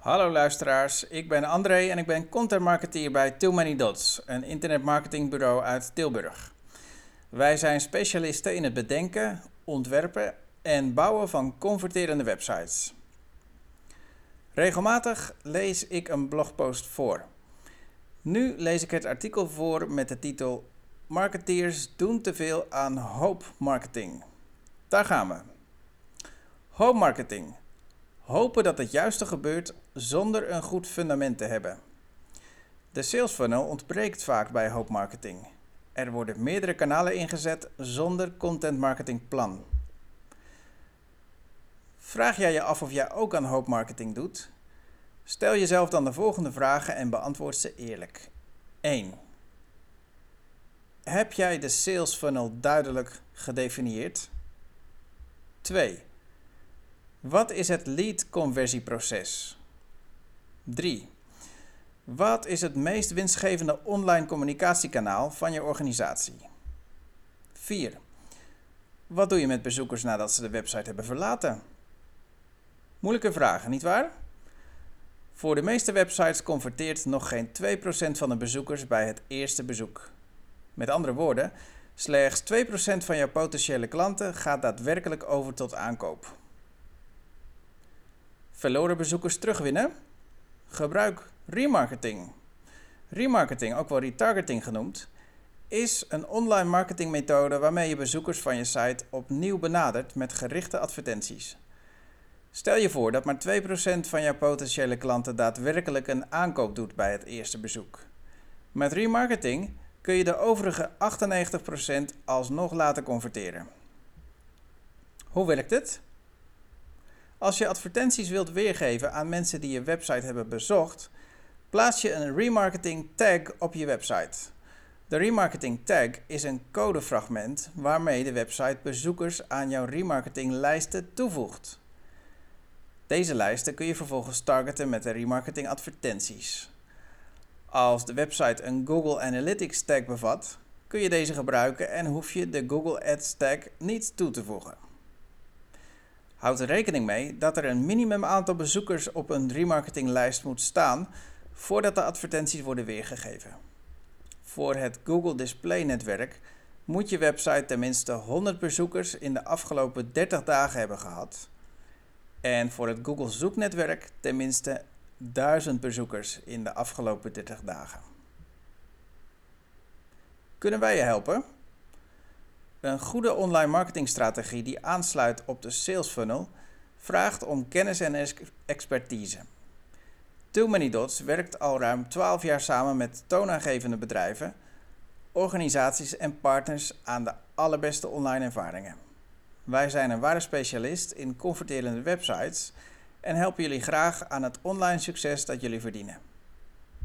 Hallo luisteraars, ik ben André en ik ben content marketeer bij Too Many Dots, een internetmarketingbureau uit Tilburg. Wij zijn specialisten in het bedenken, ontwerpen en bouwen van converterende websites. Regelmatig lees ik een blogpost voor. Nu lees ik het artikel voor met de titel Marketeers doen te veel aan hoop marketing. Daar gaan we. Hoop marketing. Hopen dat het juiste gebeurt zonder een goed fundament te hebben. De sales funnel ontbreekt vaak bij hoop marketing. Er worden meerdere kanalen ingezet zonder content marketing plan. Vraag jij je af of jij ook aan hoop marketing doet? Stel jezelf dan de volgende vragen en beantwoord ze eerlijk. 1. Heb jij de sales funnel duidelijk gedefinieerd? 2. Wat is het lead conversieproces? 3. Wat is het meest winstgevende online communicatiekanaal van je organisatie? 4. Wat doe je met bezoekers nadat ze de website hebben verlaten? Moeilijke vragen, nietwaar? Voor de meeste websites converteert nog geen 2% van de bezoekers bij het eerste bezoek. Met andere woorden, slechts 2% van jouw potentiële klanten gaat daadwerkelijk over tot aankoop. Verloren bezoekers terugwinnen? Gebruik remarketing. Remarketing, ook wel retargeting genoemd, is een online marketingmethode waarmee je bezoekers van je site opnieuw benadert met gerichte advertenties. Stel je voor dat maar 2% van jouw potentiële klanten daadwerkelijk een aankoop doet bij het eerste bezoek. Met remarketing kun je de overige 98% alsnog laten converteren. Hoe werkt het? Als je advertenties wilt weergeven aan mensen die je website hebben bezocht, plaats je een remarketing tag op je website. De remarketing tag is een codefragment waarmee de website bezoekers aan jouw remarketing lijsten toevoegt. Deze lijsten kun je vervolgens targeten met de remarketing advertenties. Als de website een Google Analytics tag bevat, kun je deze gebruiken en hoef je de Google Ads tag niet toe te voegen. Houd er rekening mee dat er een minimum aantal bezoekers op een remarketinglijst moet staan voordat de advertenties worden weergegeven. Voor het Google Display netwerk moet je website tenminste 100 bezoekers in de afgelopen 30 dagen hebben gehad. En voor het Google zoeknetwerk tenminste 1000 bezoekers in de afgelopen 30 dagen. Kunnen wij je helpen? Een goede online marketingstrategie die aansluit op de sales funnel vraagt om kennis en expertise. Too Many Dots werkt al ruim 12 jaar samen met toonaangevende bedrijven, organisaties en partners aan de allerbeste online ervaringen. Wij zijn een ware specialist in converterende websites en helpen jullie graag aan het online succes dat jullie verdienen.